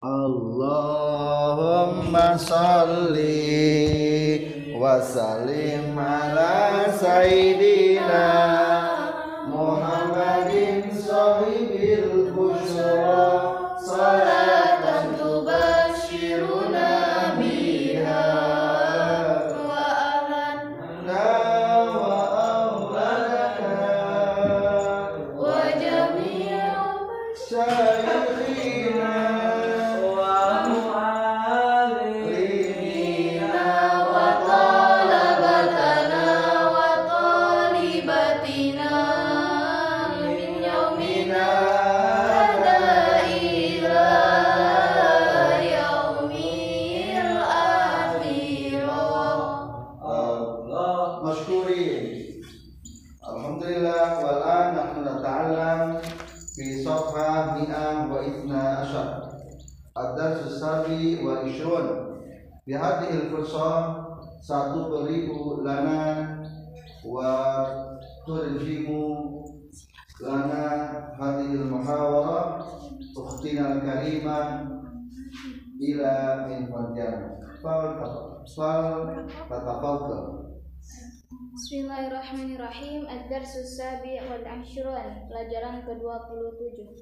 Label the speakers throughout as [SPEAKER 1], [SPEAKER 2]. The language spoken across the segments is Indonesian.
[SPEAKER 1] Allahumma salli wa sallim ala sayyidina al-fursah satu beribu lana wa turjimu lana hadhihi al-muhawara ukhtina al-karimah ila min fadjana fal fal tatafadhal
[SPEAKER 2] Bismillahirrahmanirrahim. Ad-Darsu Sabi' wal Ashrun Pelajaran ke-27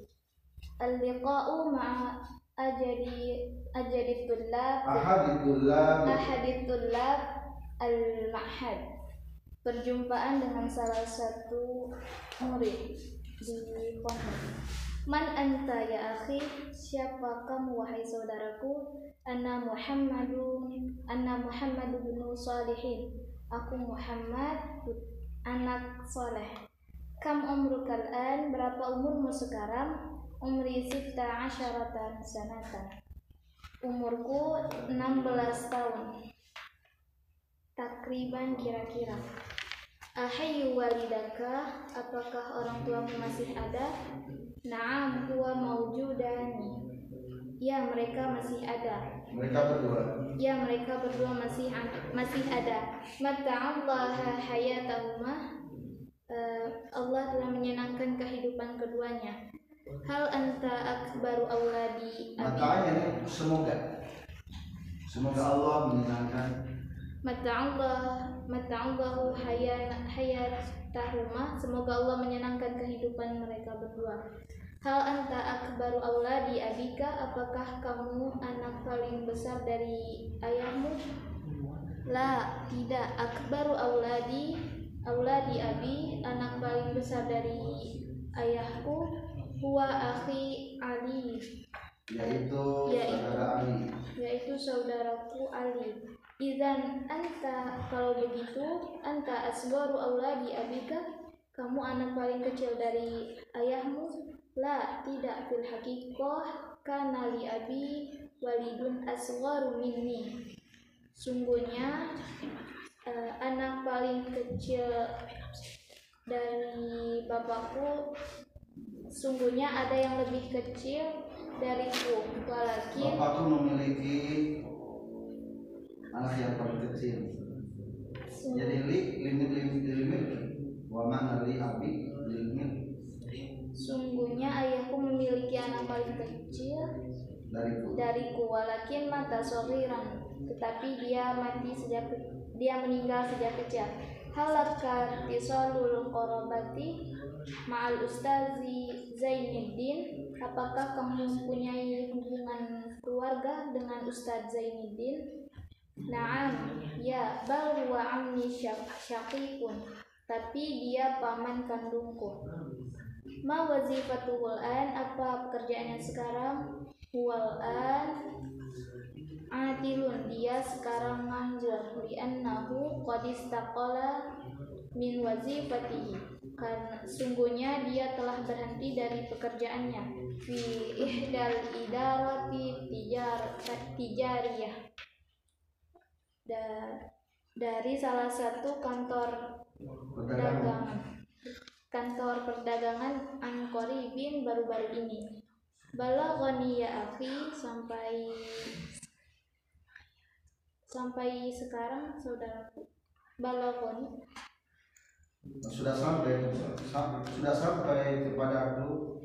[SPEAKER 2] Al-liqa'u ma'a ajadi ajadi tullab
[SPEAKER 1] ahaditullah
[SPEAKER 2] ahadit tullab al-ma'had. Perjumpaan dengan salah satu murid di pondok Man anta ya akhi? Siapa kamu wahai saudaraku? Anna Muhammadun Anna Muhammadu bin Salihin. Aku Muhammad anak soleh. Kam umrukal an? Berapa umurmu sekarang? Umri sita asyaratan sanatan. Umurku 16 tahun. Takriban kira-kira. Ahayu walidaka, apakah orang tuamu masih ada? Naam huwa maujudani. Ya, mereka masih ada.
[SPEAKER 1] mereka berdua
[SPEAKER 2] Ya mereka berdua masih masih ada. Mata Allah hayatahuma Eh, Allah telah menyenangkan kehidupan keduanya. Hal anta akbaru auladi abi.
[SPEAKER 1] makanya semoga semoga Allah menyenangkan
[SPEAKER 2] Mata Allah mata hayat hayatahuma. Semoga Allah menyenangkan kehidupan mereka berdua. Hal anta akbaru auladi abika. Apakah kamu anak paling besar dari ayahmu? La, tidak. Akbaru auladi auladi abi, anak paling besar dari ayahku, huwa akhi Ali,
[SPEAKER 1] yaitu saudara Ali
[SPEAKER 2] yaitu saudaraku Ali. Izan anta kalau begitu anta asgaru auladi abika, kamu anak paling kecil dari ayahmu? La, tidak fil haqiqah kana li abi walidun asgaru minni. Sungguhnya eh, anak paling kecil dari bapakku sungguhnya ada yang lebih kecil dariku walakin
[SPEAKER 1] bapakku memiliki anak yang paling kecil.
[SPEAKER 2] Sung-
[SPEAKER 1] jadi li limit limit limit. Wa mana li abi limit.
[SPEAKER 2] Sungguhnya ayahku memiliki anak paling kecil
[SPEAKER 1] dariku
[SPEAKER 2] dariku walakin mata sohiran tetapi dia mati sejak dia meninggal sejak kecil halakka tisalul korobati ma'al ustazi Zainuddin. Apakah kamu mempunyai hubungan keluarga dengan Ustadz Zainuddin? Naam, ya, bal ammi syak- syakikun tapi dia paman kandungku. Ma wazifatuhul an apa pekerjaannya sekarang? Huwal an Adilun dia sekarang nganggur li'annahu qad istaqala min wazifatihi. Karena sungguhnya dia telah berhenti dari pekerjaannya. Fi ihdal idarati tijar tijariyah. Da- dari salah satu kantor
[SPEAKER 1] perdagangan.
[SPEAKER 2] Kantor perdagangan Ankoribin baru-baru ini. Balaghani ya akhi sampai sampai sekarang saudaraku Balaghani
[SPEAKER 1] sudah sampai sudah sampai kepada aku.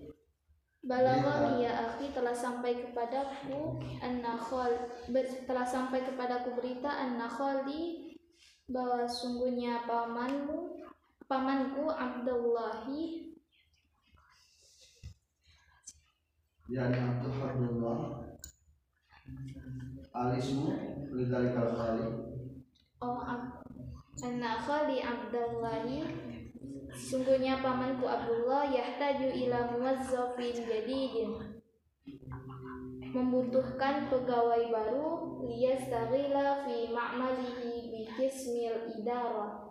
[SPEAKER 2] Balaghani ya akhi telah sampai kepadaku. Anna khal ber- telah sampai kepadaku berita anna khali bahwa sungguhnya pamanmu pamanku Abdullahi.
[SPEAKER 1] Yani Abdul Abdullah Alismu Lidzalikal khali
[SPEAKER 2] oh anna khali Abdullahi sungguhnya pamanku Abdullah yahtaju ila muwazzafin jadidin membutuhkan pegawai baru liyastaghila fi ma'malihi bi qismil idarah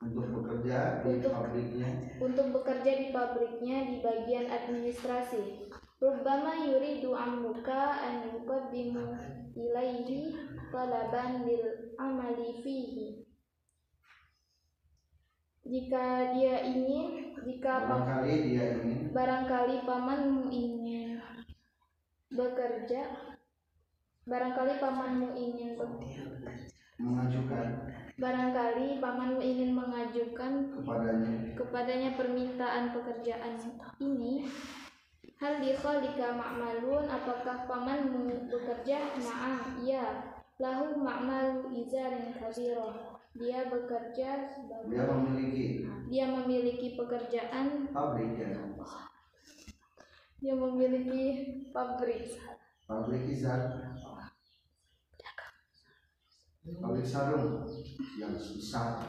[SPEAKER 1] Untuk bekerja di
[SPEAKER 2] Untuk-
[SPEAKER 1] pabriknya.
[SPEAKER 2] untuk bekerja di pabriknya di bagian administrasi. Rubbama yuridu ammuka an yuqaddimu ilaihi talaban lil amali fihi. Jika dia ingin, jika
[SPEAKER 1] Barangkali dia ingin.
[SPEAKER 2] barangkali pamanmu ingin bekerja, barangkali pamanmu ingin bekerja,
[SPEAKER 1] mengajukan.
[SPEAKER 2] barangkali pamanmu ingin mengajukan
[SPEAKER 1] kepadanya.
[SPEAKER 2] kepadanya permintaan pekerjaan ini hal di khalika ma'malun apakah pamanmu bekerja? Na'am iya. Lahu ma'malu izarin kabiro dia bekerja
[SPEAKER 1] dia
[SPEAKER 2] sebagai
[SPEAKER 1] memiliki
[SPEAKER 2] dia memiliki pekerjaan
[SPEAKER 1] pabrik ya.
[SPEAKER 2] Dia memiliki pabrik.
[SPEAKER 1] Pabrik izar pabrik sarung yang besar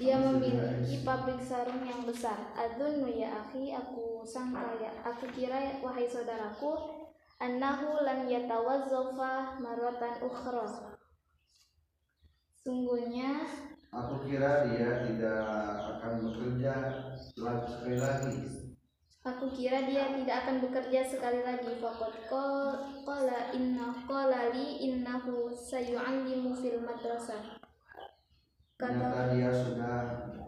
[SPEAKER 2] dia memiliki pabrik sarung yang besar. Adunnu ya akhi aku sangka ya aku kira wahai saudaraku annahu lan yatawazzafa maratan ukhra. Sungguhnya
[SPEAKER 1] aku kira dia tidak akan bekerja sekali lagi.
[SPEAKER 2] aku kira dia tidak akan bekerja sekali lagi. Qal- qala inna qala li innahu sayu'allimu fil madrasah kata
[SPEAKER 1] ternyata dia sudah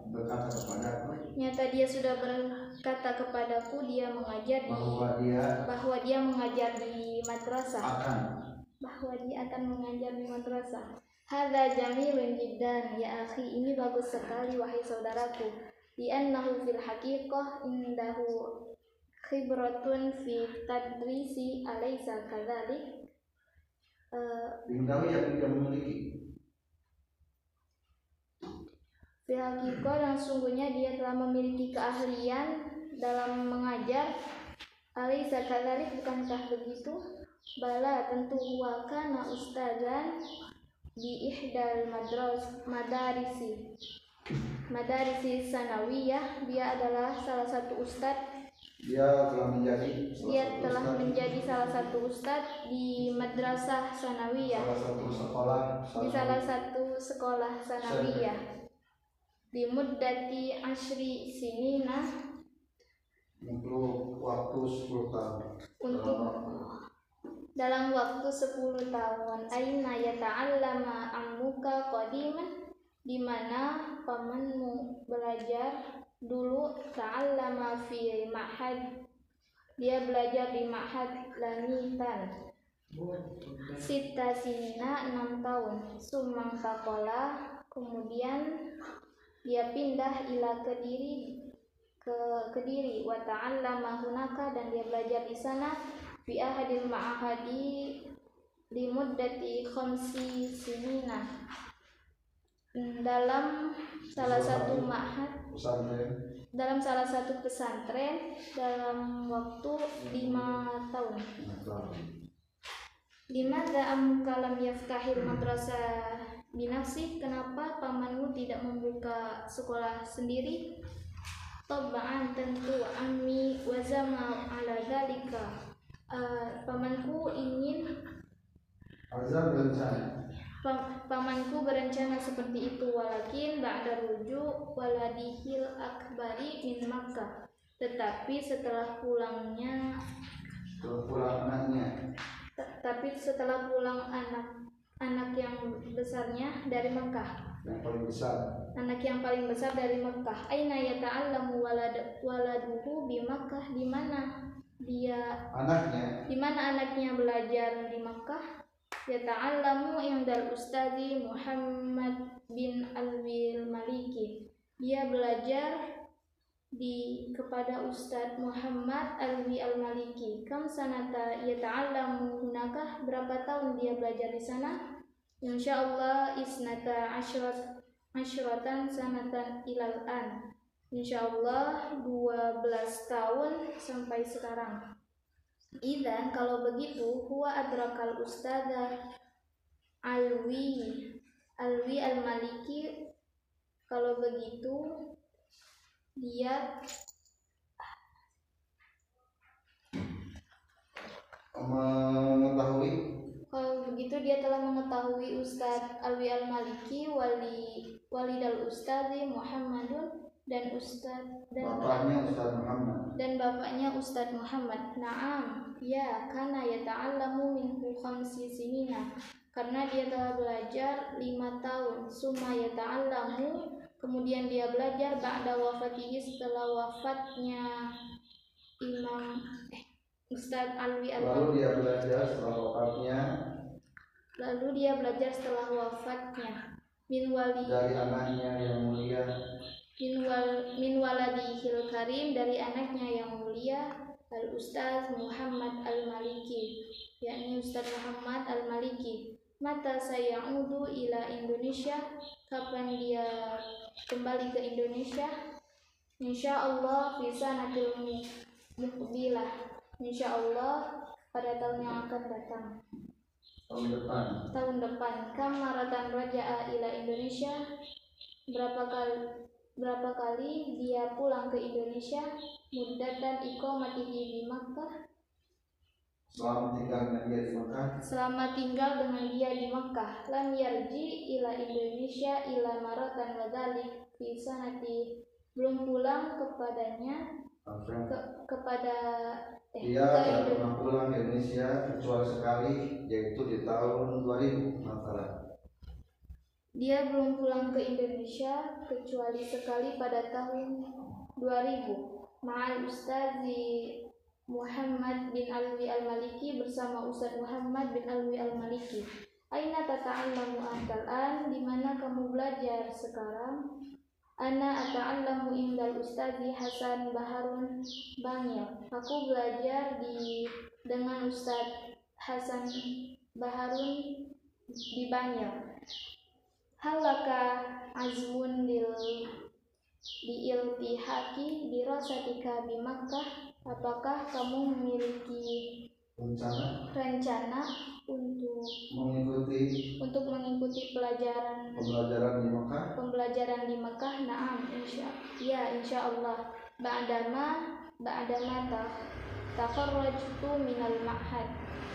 [SPEAKER 1] berkata kepadaku
[SPEAKER 2] nyata dia sudah berkata kepadaku dia mengajar di
[SPEAKER 1] bahwa dia
[SPEAKER 2] bahwa dia mengajar di madrasah.
[SPEAKER 1] Akan.
[SPEAKER 2] Bahwa dia akan mengajar di madrasah. Hadza jamilun jiddan. Ya akhi ini bagus sekali wahai saudaraku. Li'annahu fil haqiqah indahu khibratun fi tadrisi alaysa kadzalik Eh,
[SPEAKER 1] Indahu yang dia memiliki
[SPEAKER 2] fil haqiqah dan sungguhnya dia telah memiliki keahlian dalam mengajar. Alaysa kadzalik bukankah begitu? Bala tentu huwa kana ustazan di ihdal madras madarisi. Madarisi sanawiyah dia adalah salah satu ustadz
[SPEAKER 1] dia telah menjadi salah
[SPEAKER 2] dia
[SPEAKER 1] satu
[SPEAKER 2] telah menjadi salah satu ustadz di madrasah sanawiyah.
[SPEAKER 1] Salah satu sekolah
[SPEAKER 2] di salah satu sekolah sanawiyah di muddati ashri sinina
[SPEAKER 1] untuk waktu 10 tahun.
[SPEAKER 2] Untuk dalam waktu 10 tahun. Aina yata'allama ammuka qadiman di mana pamanmu belajar dulu ta'allama fi ma'had. Dia belajar di ma'had lanitan sita sinina 6 tahun. Sumang takola kemudian dia pindah ila kediri ke kediri wa ta'allama hunaka dan dia belajar di sana. Fi ahadil ma'ahadi di muddati khamsi sinina. Dalam salah satu ma'had dalam salah satu pesantren dalam waktu lima tahun. Limadha amuka lam yaftahil madrasah binafsih kenapa pamanmu tidak membuka sekolah sendiri? Tobaan tentu ammi wazama ala dalika Eh, pamanku ingin
[SPEAKER 1] Azam berencana.
[SPEAKER 2] Pa- pamanku berencana seperti itu walakin ba'da rujuk waladihil akbari min Makkah. Tetapi setelah pulangnya
[SPEAKER 1] setelah pulang anaknya.
[SPEAKER 2] Tapi setelah pulang anak anak yang besarnya dari Mekah.
[SPEAKER 1] Yang paling besar.
[SPEAKER 2] Anak yang paling besar dari Mekah. Aina yata'allamu walad waladuhu bi Makkah di mana dia?
[SPEAKER 1] Anaknya.
[SPEAKER 2] Di mana anaknya belajar di Makkah yata'allamu indal ustadi Muhammad bin Alwil Maliki. Dia belajar di kepada Ustadz Muhammad Alwi Al-Maliki. Kam sanata yata'allamu hunaka? Berapa tahun dia belajar di sana? Insyaallah isnata asyrat asyratan sanatan ilal an. Insyaallah 12 tahun sampai sekarang. Idan kalau begitu huwa adrakal ustada Alwi Alwi Al-Maliki kalau begitu dia
[SPEAKER 1] mengetahui
[SPEAKER 2] kalau begitu dia telah mengetahui Ustadz Alwi Al-Maliki wali wali dal Ustadz Muhammadun dan Ustadz dan
[SPEAKER 1] bapaknya Ustadz Muhammad
[SPEAKER 2] dan bapaknya Ustadz Muhammad. Naam, ya karena ya ta'allamu minhu khamsi sinina. Karena dia telah belajar lima tahun. Suma ya ta'allamu Kemudian dia belajar ba'da wafatihi setelah wafatnya Imam eh, Ustaz Alwi al
[SPEAKER 1] Lalu dia belajar setelah wafatnya
[SPEAKER 2] Lalu dia belajar setelah wafatnya. Min wali
[SPEAKER 1] dari anaknya yang mulia.
[SPEAKER 2] Min, wal, min waladihil karim dari anaknya yang mulia al Ustaz Muhammad al Maliki yakni Ustaz Muhammad al Maliki mata saya udu ila Indonesia. Kapan dia kembali ke Indonesia? Insya Allah bisa nanti mukbilah Insya Allah pada tahun yang akan datang.
[SPEAKER 1] Tahun depan.
[SPEAKER 2] Tahun depan. Kamaratan raja ila Indonesia. Berapa kali berapa kali dia pulang ke Indonesia? Mudah dan mati di Makkah
[SPEAKER 1] selama tinggal dengan dia di Mekah.
[SPEAKER 2] Selama tinggal dengan dia di Mekah. Lam yarji ila Indonesia ila maratan wadalik fi sanati. Belum pulang kepadanya ke, kepada
[SPEAKER 1] eh, dia tidak pernah pulang ke Indonesia kecuali sekali yaitu di tahun 2000 masalah
[SPEAKER 2] dia belum pulang ke Indonesia kecuali sekali pada tahun 2000 Ma'al Ustazi Muhammad bin Alwi Al-Maliki bersama Ustaz Muhammad bin Alwi Al-Maliki. Aina tata'allamu antal an? Di mana kamu belajar sekarang? Ana ata'allamu indal Ustazi Hasan Baharun Bangil. Aku belajar di dengan Ustaz Hasan Baharun di Bangil. Halaka azmun dil di iltihaki di Makkah Apakah kamu memiliki
[SPEAKER 1] rencana
[SPEAKER 2] rencana untuk
[SPEAKER 1] mengikuti
[SPEAKER 2] untuk mengikuti pelajaran
[SPEAKER 1] pembelajaran di Mekah?
[SPEAKER 2] Pembelajaran di Mekah, naam, insya ya insya Allah. Ba'dama ba'dama ta tafarrajtu minal ma'had.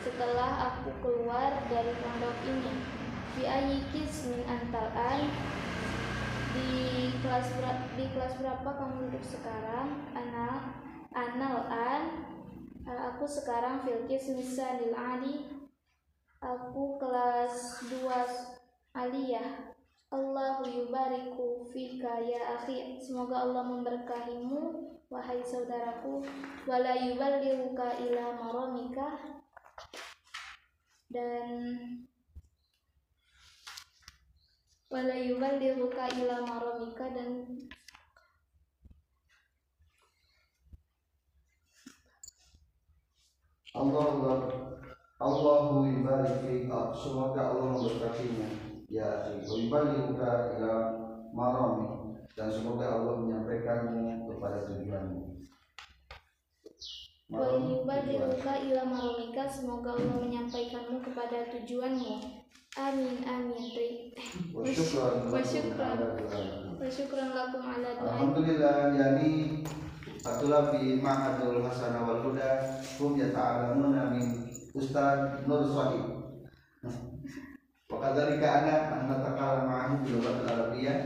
[SPEAKER 2] Setelah aku keluar dari pondok ini, fi ayikis min antalan di kelas di kelas berapa kamu duduk sekarang? Anak Anal an. Aku sekarang filkis misalil ali. Aku kelas 2 aliyah. Allah yubariku fika ya akhi. Semoga Allah memberkahimu wahai saudaraku. Wala yuballighuka ila maramika. Dan wala yuballighuka ila maramika dan
[SPEAKER 1] Allah Allahu ibarik semoga Allah memberkatinya ya akhi yuballighuka ila marami dan semoga Allah menyampaikanmu kepada tujuanmu
[SPEAKER 2] Wa yuballighuka ila maramika semoga Allah menyampaikanmu kepada tujuanmu Amin amin.
[SPEAKER 1] Wa syukran
[SPEAKER 2] Wa syukran Wa syukran lakum ala
[SPEAKER 1] Alhamdulillah yani Fatulah fi ma'adul hasanah wal huda Hum yata'alamuna min Ustaz Nur Sahib Wa kadhalika ana Anna takala ma'ahu bil lughat al-arabiyyah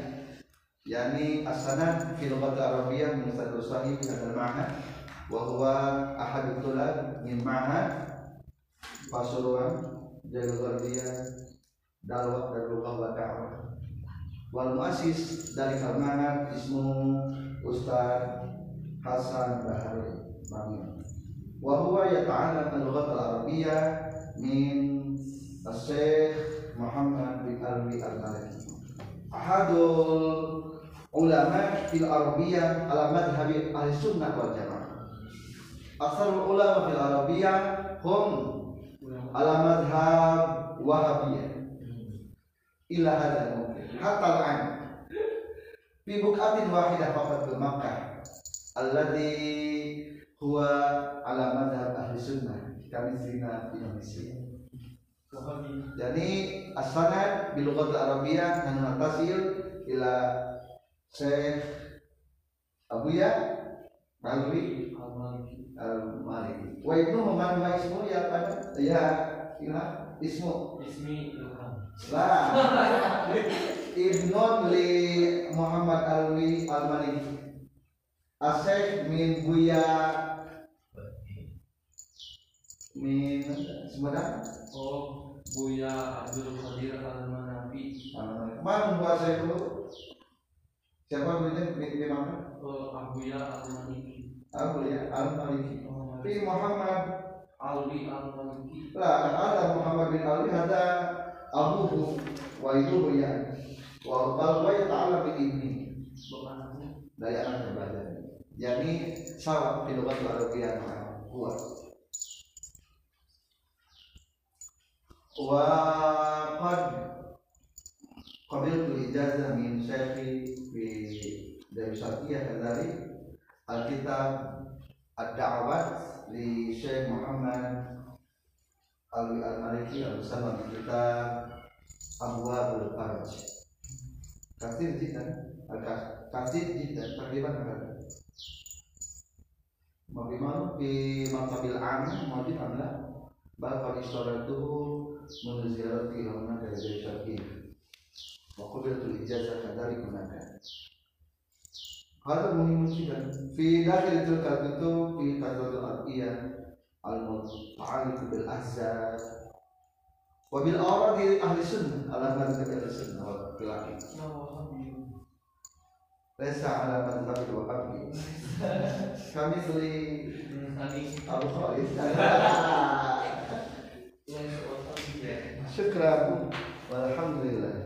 [SPEAKER 1] Yani as-sanad fi lughat al-arabiyyah min Ustaz Nur Sahib hadal ma'had wa huwa ahadul tulab min ma'had Pasuruan Jalul Gharbiyah Dalwat dan Lughah wa Wal muassis dari kalmanat ismu Ustaz Hasan Bahari Mamil wa huwa yata'allam al-lughat al-arabiyyah min Syekh Muhammad bin Alwi al-Maliki. Ahadul ulama fil arabiyah ala madhhabi ahli sunnah wal jamaah. Asal ulama fil arabiyah hum ala madhhab wahabiyah ila hadal mungkin hatta al-an fi bukatin wahidah faqat fi Makkah. Alladhi huwa ala madhhab ahli sunnah. Kami sina Indonesia. Jadi as-sanad bil lughat al-arabiyyah nahnu tasil ila Syekh Abu Ya Malwi al-Maliki. Wa ibnu man wa ismu ya kan? Ya ila ismu
[SPEAKER 3] Ismi
[SPEAKER 1] lah ibnun li Muhammad Alwi al-Maliki Asyik min Buya min sebenarnya
[SPEAKER 3] Oh, Buya Abdul Qadir Al-Manafi.
[SPEAKER 1] Mana buat saya dulu? Siapa dulunya di, mana?
[SPEAKER 3] Oh, Abuya Al-Maliki.
[SPEAKER 1] Aku ya, Al Maliki. Fi Muhammad
[SPEAKER 3] Alwi Al-Maliki.
[SPEAKER 1] lah ada Muhammad bin Ali ada abuhu wa itu ya wa bal wa ta'ala bi
[SPEAKER 3] anaknya.
[SPEAKER 1] dari anak belajar. Jadi sawab di lugat Arabia maka kuat. Wa qad qabiltu ijazah min syekhi fi dari Syarqiyah kadzalik Alkitab Ad-Da'wat li Syekh Muhammad Alwi Al-Maliki yang bersama kita Abwa Al-Faraj Kasir Jidan Kasir Jidan Terlibat negara Mabimau kan? Bi Matabil An Mabim Amla Bakal itu Munuzirati Hauna dari Jaisyakin Wa Qudratul Ijazah Kadari Gunakan Hal muhimun dan fi dakhil tilka itu fi tazadul adiyah al-muta'alliq bil ahzab wa bil awradi ahli sunnah. Ala man
[SPEAKER 3] ahli sunnah
[SPEAKER 1] wal khilaf Lesa ala man madzhab
[SPEAKER 3] wa qadri kami beli
[SPEAKER 1] Abu Khalid.
[SPEAKER 3] Iya, iya, iya.
[SPEAKER 1] Syukran walhamdulillah.